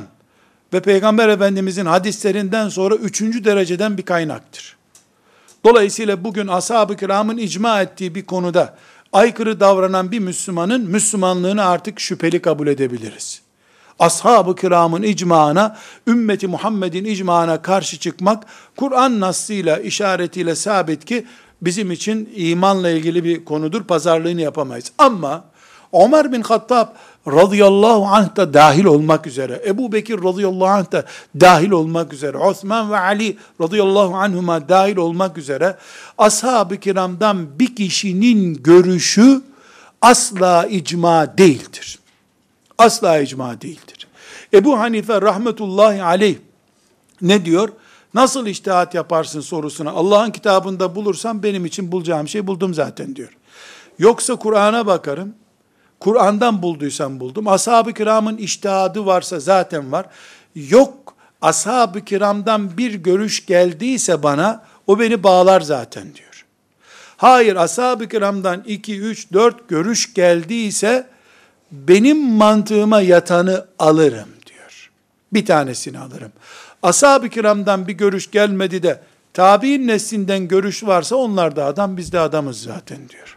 A: ve Peygamber Efendimizin hadislerinden sonra üçüncü dereceden bir kaynaktır. Dolayısıyla bugün ashab-ı kiramın icma ettiği bir konuda aykırı davranan bir Müslümanın Müslümanlığını artık şüpheli kabul edebiliriz. Ashab-ı kiramın icmağına, ümmeti Muhammed'in icmağına karşı çıkmak, Kur'an nasıyla, işaretiyle sabit ki, bizim için imanla ilgili bir konudur, pazarlığını yapamayız. Ama, Ömer bin Hattab radıyallahu anh da dahil olmak üzere, Ebu Bekir radıyallahu anh da dahil olmak üzere, Osman ve Ali radıyallahu anhuma dahil olmak üzere, ashab-ı kiramdan bir kişinin görüşü asla icma değildir. Asla icma değildir. Ebu Hanife rahmetullahi aleyh ne diyor? Nasıl iştihat yaparsın sorusuna Allah'ın kitabında bulursam benim için bulacağım şey buldum zaten diyor. Yoksa Kur'an'a bakarım, Kur'an'dan bulduysam buldum. Ashab-ı kiramın iştihadı varsa zaten var. Yok, ashab-ı kiramdan bir görüş geldiyse bana, o beni bağlar zaten diyor. Hayır, ashab-ı kiramdan iki, üç, dört görüş geldiyse, benim mantığıma yatanı alırım diyor. Bir tanesini alırım. Ashab-ı kiramdan bir görüş gelmedi de, tabi'in neslinden görüş varsa onlar da adam, biz de adamız zaten diyor.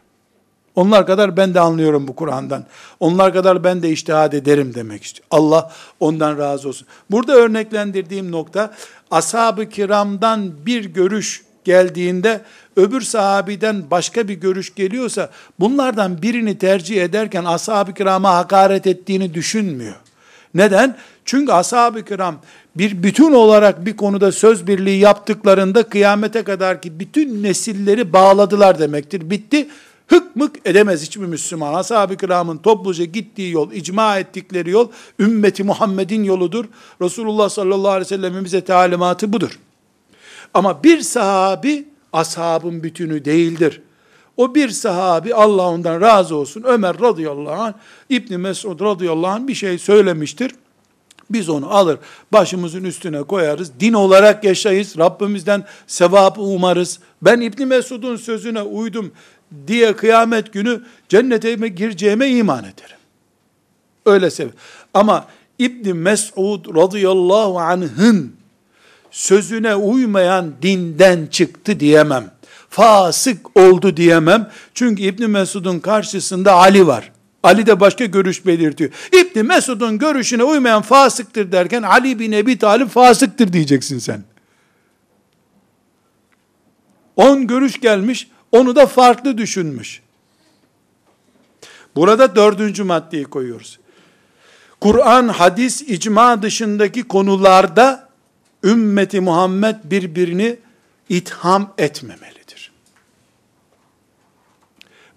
A: Onlar kadar ben de anlıyorum bu Kur'an'dan. Onlar kadar ben de iştihad ederim demek istiyor. Allah ondan razı olsun. Burada örneklendirdiğim nokta ashab-ı kiramdan bir görüş geldiğinde öbür sahabiden başka bir görüş geliyorsa bunlardan birini tercih ederken ashab-ı kirama hakaret ettiğini düşünmüyor. Neden? Çünkü ashab-ı kiram bir bütün olarak bir konuda söz birliği yaptıklarında kıyamete kadar ki bütün nesilleri bağladılar demektir. Bitti hıkmık edemez hiçbir Müslüman. Ashab-ı kiramın topluca gittiği yol, icma ettikleri yol, ümmeti Muhammed'in yoludur. Resulullah sallallahu aleyhi ve sellem'in bize talimatı budur. Ama bir sahabi, ashabın bütünü değildir. O bir sahabi, Allah ondan razı olsun, Ömer radıyallahu anh, İbni Mesud radıyallahu anh bir şey söylemiştir. Biz onu alır, başımızın üstüne koyarız, din olarak yaşayız, Rabbimizden sevabı umarız. Ben İbni Mesud'un sözüne uydum diye kıyamet günü cennete gireceğime iman ederim. Öyle sev. Ama İbn Mes'ud radıyallahu anh'ın sözüne uymayan dinden çıktı diyemem. Fasık oldu diyemem. Çünkü İbn Mesud'un karşısında Ali var. Ali de başka görüş belirtiyor. İbn Mesud'un görüşüne uymayan fasıktır derken Ali bin Ebi Talib fasıktır diyeceksin sen. On görüş gelmiş, onu da farklı düşünmüş. Burada dördüncü maddeyi koyuyoruz. Kur'an, hadis, icma dışındaki konularda ümmeti Muhammed birbirini itham etmemelidir.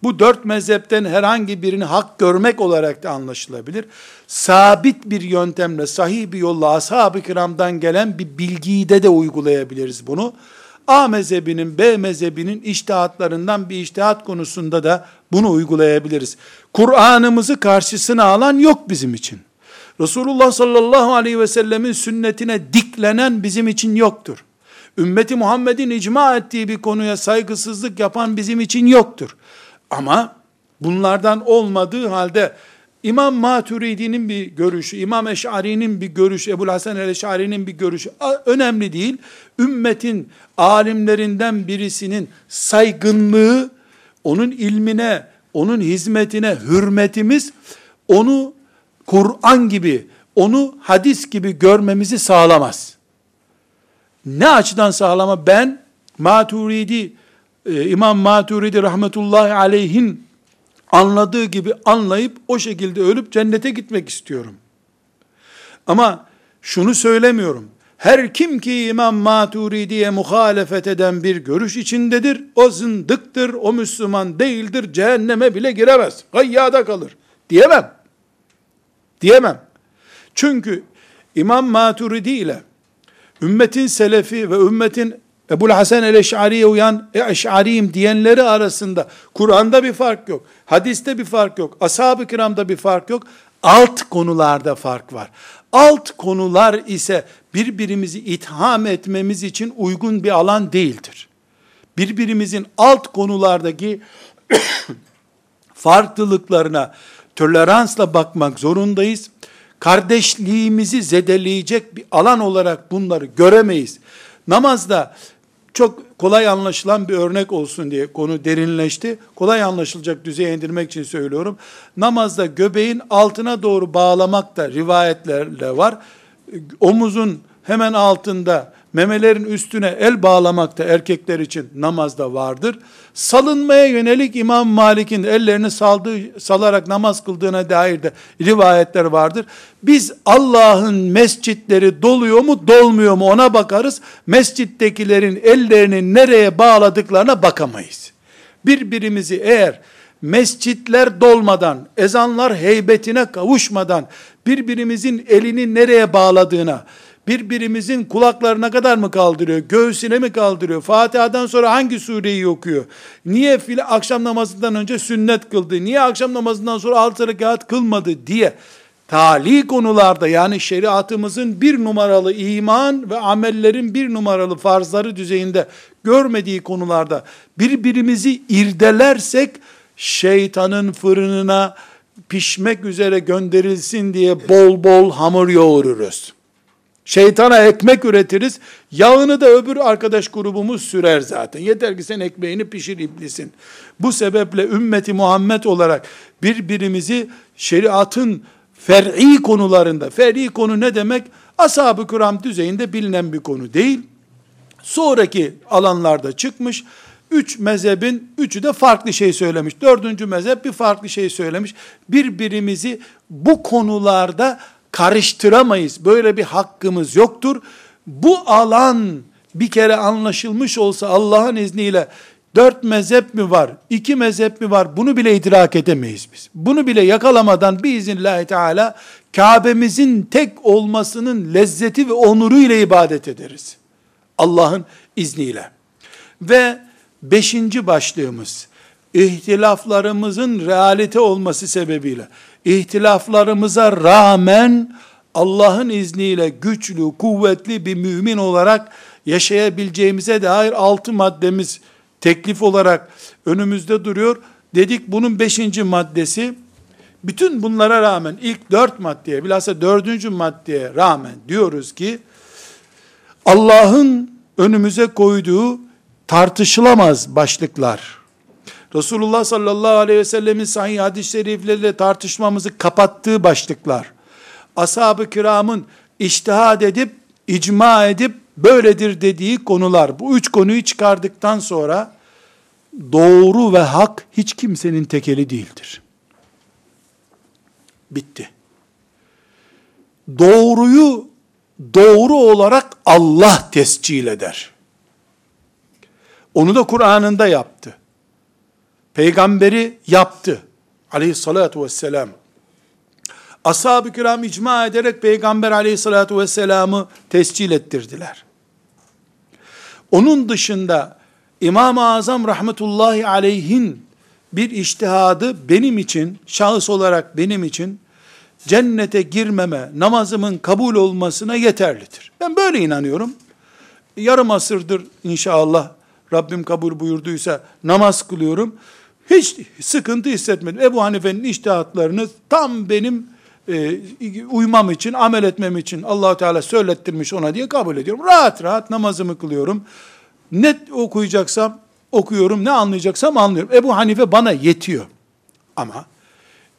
A: Bu dört mezhepten herhangi birini hak görmek olarak da anlaşılabilir. Sabit bir yöntemle, sahih bir yolla ashab-ı kiramdan gelen bir bilgiyi de de uygulayabiliriz bunu. A mezhebinin, B mezhebinin iştihatlarından bir iştihat konusunda da bunu uygulayabiliriz. Kur'an'ımızı karşısına alan yok bizim için. Resulullah sallallahu aleyhi ve sellemin sünnetine diklenen bizim için yoktur. Ümmeti Muhammed'in icma ettiği bir konuya saygısızlık yapan bizim için yoktur. Ama bunlardan olmadığı halde İmam Maturidi'nin bir görüşü, İmam Eş'ari'nin bir görüşü, Ebu Hasan el-Eş'ari'nin bir görüşü önemli değil. Ümmetin alimlerinden birisinin saygınlığı, onun ilmine, onun hizmetine hürmetimiz, onu Kur'an gibi, onu hadis gibi görmemizi sağlamaz. Ne açıdan sağlama? Ben Maturidi, e, İmam Maturidi rahmetullahi aleyhin anladığı gibi anlayıp o şekilde ölüp cennete gitmek istiyorum. Ama şunu söylemiyorum. Her kim ki İmam Maturidi'ye muhalefet eden bir görüş içindedir, o zındıktır, o Müslüman değildir, cehenneme bile giremez, gayyada kalır. Diyemem. Diyemem. Çünkü İmam Maturidi ile ümmetin selefi ve ümmetin Ebul Hasan el-Eş'ari'ye uyan e, Eş'ariyim diyenleri arasında Kur'an'da bir fark yok. Hadiste bir fark yok. Ashab-ı kiramda bir fark yok. Alt konularda fark var. Alt konular ise birbirimizi itham etmemiz için uygun bir alan değildir. Birbirimizin alt konulardaki farklılıklarına toleransla bakmak zorundayız. Kardeşliğimizi zedeleyecek bir alan olarak bunları göremeyiz. Namazda çok kolay anlaşılan bir örnek olsun diye konu derinleşti. Kolay anlaşılacak düzeye indirmek için söylüyorum. Namazda göbeğin altına doğru bağlamak da rivayetlerle var. Omuzun hemen altında memelerin üstüne el bağlamak da erkekler için namazda vardır. Salınmaya yönelik İmam Malik'in ellerini saldığı, salarak namaz kıldığına dair de rivayetler vardır. Biz Allah'ın mescitleri doluyor mu dolmuyor mu ona bakarız. Mescittekilerin ellerini nereye bağladıklarına bakamayız. Birbirimizi eğer mescitler dolmadan, ezanlar heybetine kavuşmadan birbirimizin elini nereye bağladığına, birbirimizin kulaklarına kadar mı kaldırıyor, göğsüne mi kaldırıyor, Fatiha'dan sonra hangi sureyi okuyor, niye file, akşam namazından önce sünnet kıldı, niye akşam namazından sonra altı rekat kılmadı diye, tali konularda yani şeriatımızın bir numaralı iman ve amellerin bir numaralı farzları düzeyinde görmediği konularda birbirimizi irdelersek şeytanın fırınına pişmek üzere gönderilsin diye bol bol hamur yoğururuz. Şeytana ekmek üretiriz. Yağını da öbür arkadaş grubumuz sürer zaten. Yeter ki sen ekmeğini pişir iblisin. Bu sebeple ümmeti Muhammed olarak birbirimizi şeriatın fer'i konularında, fer'i konu ne demek? Ashab-ı kiram düzeyinde bilinen bir konu değil. Sonraki alanlarda çıkmış. Üç mezhebin üçü de farklı şey söylemiş. Dördüncü mezhep bir farklı şey söylemiş. Birbirimizi bu konularda karıştıramayız. Böyle bir hakkımız yoktur. Bu alan bir kere anlaşılmış olsa Allah'ın izniyle dört mezhep mi var, iki mezhep mi var bunu bile idrak edemeyiz biz. Bunu bile yakalamadan biiznillahü teala Kabe'mizin tek olmasının lezzeti ve onuru ile ibadet ederiz. Allah'ın izniyle. Ve beşinci başlığımız, ihtilaflarımızın realite olması sebebiyle, ihtilaflarımıza rağmen Allah'ın izniyle güçlü, kuvvetli bir mümin olarak yaşayabileceğimize dair altı maddemiz teklif olarak önümüzde duruyor. Dedik bunun beşinci maddesi, bütün bunlara rağmen ilk dört maddeye, bilhassa dördüncü maddeye rağmen diyoruz ki, Allah'ın önümüze koyduğu tartışılamaz başlıklar, Resulullah sallallahu aleyhi ve sellemin sahih hadis-i şerifleriyle tartışmamızı kapattığı başlıklar, ashab-ı kiramın iştihad edip, icma edip, böyledir dediği konular, bu üç konuyu çıkardıktan sonra, doğru ve hak hiç kimsenin tekeli değildir. Bitti. Doğruyu doğru olarak Allah tescil eder. Onu da Kur'an'ında yaptı. Peygamberi yaptı. Aleyhissalatu vesselam. Ashab-ı kiram icma ederek Peygamber aleyhissalatu vesselamı tescil ettirdiler. Onun dışında İmam-ı Azam rahmetullahi aleyhin bir iştihadı benim için, şahıs olarak benim için cennete girmeme, namazımın kabul olmasına yeterlidir. Ben böyle inanıyorum. Yarım asırdır inşallah Rabbim kabul buyurduysa namaz kılıyorum. Hiç sıkıntı hissetmedim. Ebu Hanife'nin iştihatlarını tam benim e, uymam için, amel etmem için allah Teala söylettirmiş ona diye kabul ediyorum. Rahat rahat namazımı kılıyorum. Ne okuyacaksam okuyorum, ne anlayacaksam anlıyorum. Ebu Hanife bana yetiyor. Ama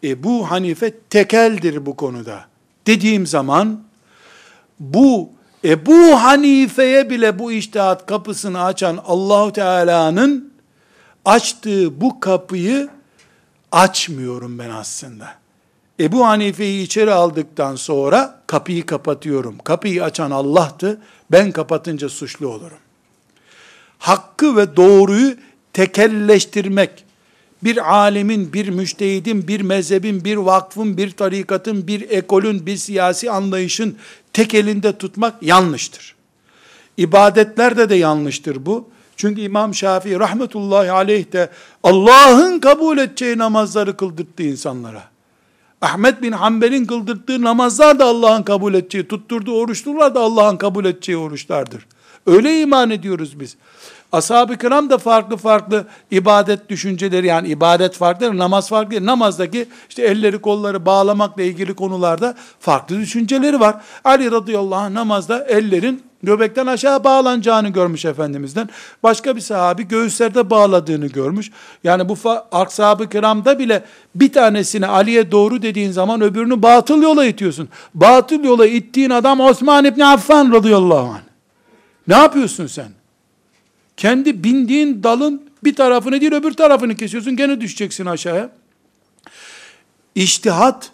A: Ebu Hanife tekeldir bu konuda. Dediğim zaman bu Ebu Hanife'ye bile bu iştihat kapısını açan Allahu Teala'nın açtığı bu kapıyı açmıyorum ben aslında. Ebu Hanife'yi içeri aldıktan sonra kapıyı kapatıyorum. Kapıyı açan Allah'tı. Ben kapatınca suçlu olurum. Hakkı ve doğruyu tekelleştirmek, bir alimin, bir müştehidin, bir mezhebin, bir vakfın, bir tarikatın, bir ekolün, bir siyasi anlayışın tek elinde tutmak yanlıştır. İbadetlerde de yanlıştır bu. Çünkü İmam Şafii rahmetullahi aleyh de Allah'ın kabul edeceği namazları kıldırttı insanlara. Ahmet bin Hanbel'in kıldırttığı namazlar da Allah'ın kabul edeceği, tutturduğu oruçlar da Allah'ın kabul edeceği oruçlardır. Öyle iman ediyoruz biz. Ashab-ı kiram da farklı farklı ibadet düşünceleri yani ibadet farklı, namaz farklı. Namazdaki işte elleri kolları bağlamakla ilgili konularda farklı düşünceleri var. Ali radıyallahu anh namazda ellerin göbekten aşağı bağlanacağını görmüş Efendimiz'den. Başka bir sahabi göğüslerde bağladığını görmüş. Yani bu ashab-ı kiramda bile bir tanesini Ali'ye doğru dediğin zaman öbürünü batıl yola itiyorsun. Batıl yola ittiğin adam Osman İbni Affan radıyallahu anh. Ne yapıyorsun sen? Kendi bindiğin dalın bir tarafını değil öbür tarafını kesiyorsun. Gene düşeceksin aşağıya. İçtihat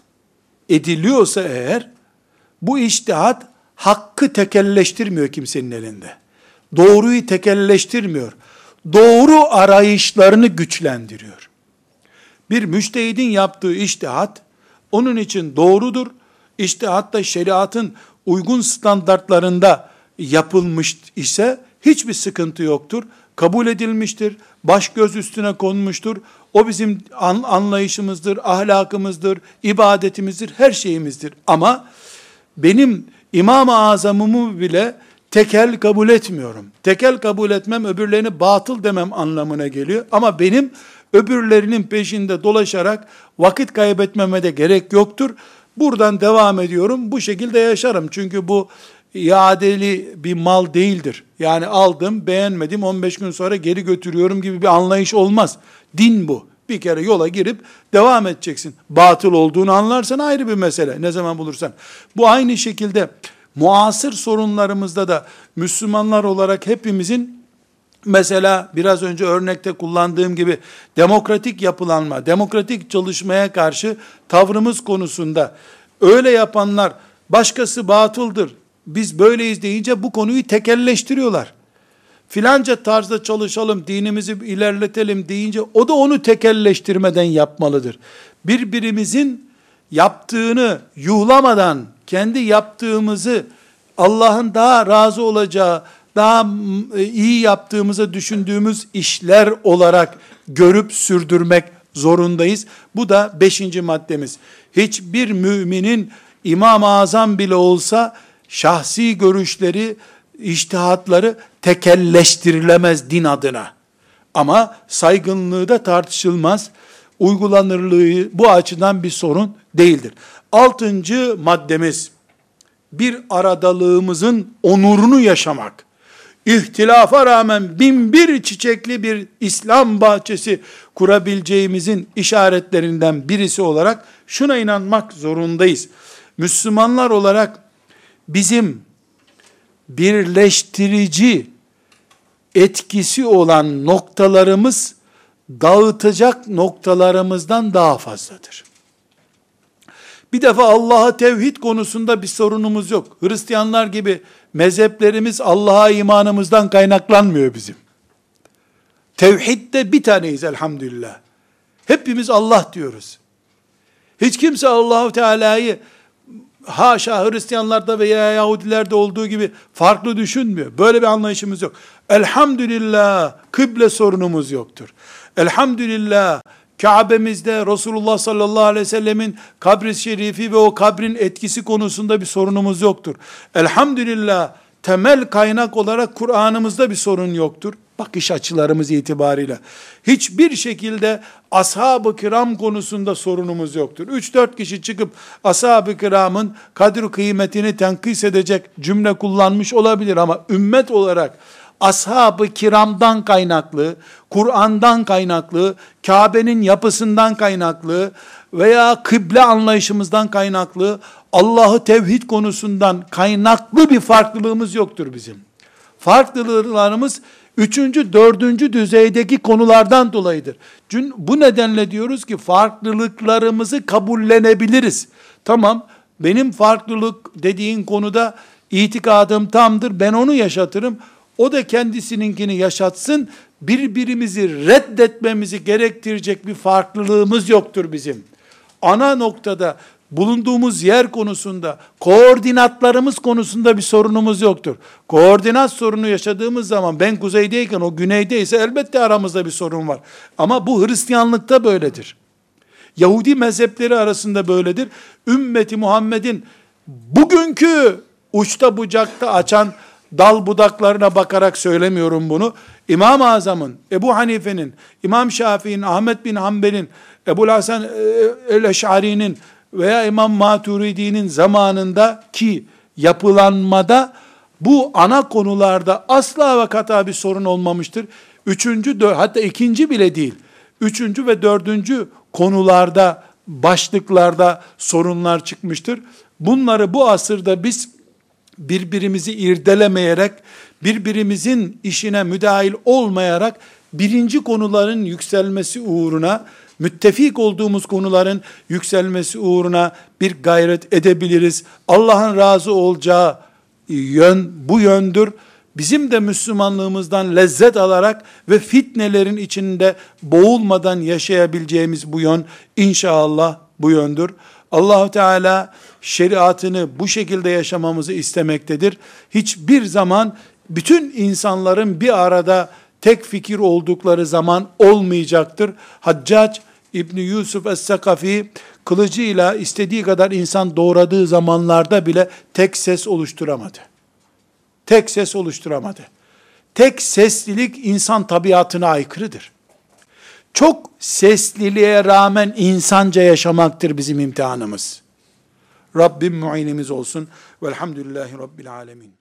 A: ediliyorsa eğer bu içtihat hakkı tekelleştirmiyor kimsenin elinde. Doğruyu tekelleştirmiyor. Doğru arayışlarını güçlendiriyor. Bir müştehidin yaptığı iştihat onun için doğrudur. İştihat da şeriatın uygun standartlarında yapılmış ise hiçbir sıkıntı yoktur. Kabul edilmiştir. Baş göz üstüne konmuştur. O bizim anlayışımızdır, ahlakımızdır, ibadetimizdir, her şeyimizdir. Ama benim İmam-ı Azam'ımı bile tekel kabul etmiyorum. Tekel kabul etmem öbürlerini batıl demem anlamına geliyor. Ama benim öbürlerinin peşinde dolaşarak vakit kaybetmeme de gerek yoktur. Buradan devam ediyorum. Bu şekilde yaşarım. Çünkü bu iadeli bir mal değildir. Yani aldım, beğenmedim, 15 gün sonra geri götürüyorum gibi bir anlayış olmaz. Din bu. Bir kere yola girip devam edeceksin. Batıl olduğunu anlarsan ayrı bir mesele. Ne zaman bulursan. Bu aynı şekilde muasır sorunlarımızda da Müslümanlar olarak hepimizin mesela biraz önce örnekte kullandığım gibi demokratik yapılanma, demokratik çalışmaya karşı tavrımız konusunda öyle yapanlar başkası batıldır, biz böyleyiz deyince bu konuyu tekelleştiriyorlar. Filanca tarzda çalışalım, dinimizi ilerletelim deyince o da onu tekelleştirmeden yapmalıdır. Birbirimizin yaptığını yuhlamadan kendi yaptığımızı Allah'ın daha razı olacağı, daha e, iyi yaptığımızı düşündüğümüz işler olarak görüp sürdürmek zorundayız. Bu da beşinci maddemiz. Hiçbir müminin İmam-ı Azam bile olsa şahsi görüşleri, iştihatları tekelleştirilemez din adına. Ama saygınlığı da tartışılmaz. Uygulanırlığı bu açıdan bir sorun değildir. Altıncı maddemiz, bir aradalığımızın onurunu yaşamak. İhtilafa rağmen bin bir çiçekli bir İslam bahçesi kurabileceğimizin işaretlerinden birisi olarak şuna inanmak zorundayız. Müslümanlar olarak bizim birleştirici etkisi olan noktalarımız dağıtacak noktalarımızdan daha fazladır. Bir defa Allah'a tevhid konusunda bir sorunumuz yok. Hristiyanlar gibi mezheplerimiz Allah'a imanımızdan kaynaklanmıyor bizim. Tevhidde bir taneyiz elhamdülillah. Hepimiz Allah diyoruz. Hiç kimse Allahu Teala'yı haşa Hristiyanlarda veya Yahudilerde olduğu gibi farklı düşünmüyor. Böyle bir anlayışımız yok. Elhamdülillah kıble sorunumuz yoktur. Elhamdülillah Kabe'mizde Resulullah sallallahu aleyhi ve sellemin kabri şerifi ve o kabrin etkisi konusunda bir sorunumuz yoktur. Elhamdülillah temel kaynak olarak Kur'an'ımızda bir sorun yoktur. Bakış açılarımız itibariyle. Hiçbir şekilde ashab-ı kiram konusunda sorunumuz yoktur. 3-4 kişi çıkıp ashab-ı kiramın kadir kıymetini tenkis edecek cümle kullanmış olabilir ama ümmet olarak ashab-ı kiramdan kaynaklı, Kur'an'dan kaynaklı, Kabe'nin yapısından kaynaklı veya kıble anlayışımızdan kaynaklı, Allah'ı tevhid konusundan kaynaklı bir farklılığımız yoktur bizim. Farklılıklarımız üçüncü, dördüncü düzeydeki konulardan dolayıdır. Bu nedenle diyoruz ki farklılıklarımızı kabullenebiliriz. Tamam, benim farklılık dediğin konuda itikadım tamdır, ben onu yaşatırım. O da kendisininkini yaşatsın. Birbirimizi reddetmemizi gerektirecek bir farklılığımız yoktur bizim. Ana noktada bulunduğumuz yer konusunda, koordinatlarımız konusunda bir sorunumuz yoktur. Koordinat sorunu yaşadığımız zaman ben kuzeydeyken o güneydeyse elbette aramızda bir sorun var. Ama bu Hristiyanlıkta böyledir. Yahudi mezhepleri arasında böyledir. Ümmeti Muhammed'in bugünkü uçta bucakta açan dal budaklarına bakarak söylemiyorum bunu. İmam-ı Azam'ın, Ebu Hanife'nin, İmam Şafii'nin, Ahmet bin Hanbel'in, Ebu Hasan e, el-Eş'ari'nin veya İmam Maturidi'nin zamanında ki yapılanmada bu ana konularda asla ve kata bir sorun olmamıştır. Üçüncü, hatta ikinci bile değil. Üçüncü ve dördüncü konularda, başlıklarda sorunlar çıkmıştır. Bunları bu asırda biz birbirimizi irdelemeyerek, birbirimizin işine müdahil olmayarak birinci konuların yükselmesi uğruna, müttefik olduğumuz konuların yükselmesi uğruna bir gayret edebiliriz. Allah'ın razı olacağı yön bu yöndür. Bizim de Müslümanlığımızdan lezzet alarak ve fitnelerin içinde boğulmadan yaşayabileceğimiz bu yön inşallah bu yöndür. Allahu Teala şeriatını bu şekilde yaşamamızı istemektedir. Hiçbir zaman bütün insanların bir arada tek fikir oldukları zaman olmayacaktır. Haccac İbni Yusuf Es-Sakafi kılıcıyla istediği kadar insan doğradığı zamanlarda bile tek ses oluşturamadı. Tek ses oluşturamadı. Tek seslilik insan tabiatına aykırıdır. Çok sesliliğe rağmen insanca yaşamaktır bizim imtihanımız. Rabbim muinimiz olsun. Velhamdülillahi Rabbil alemin.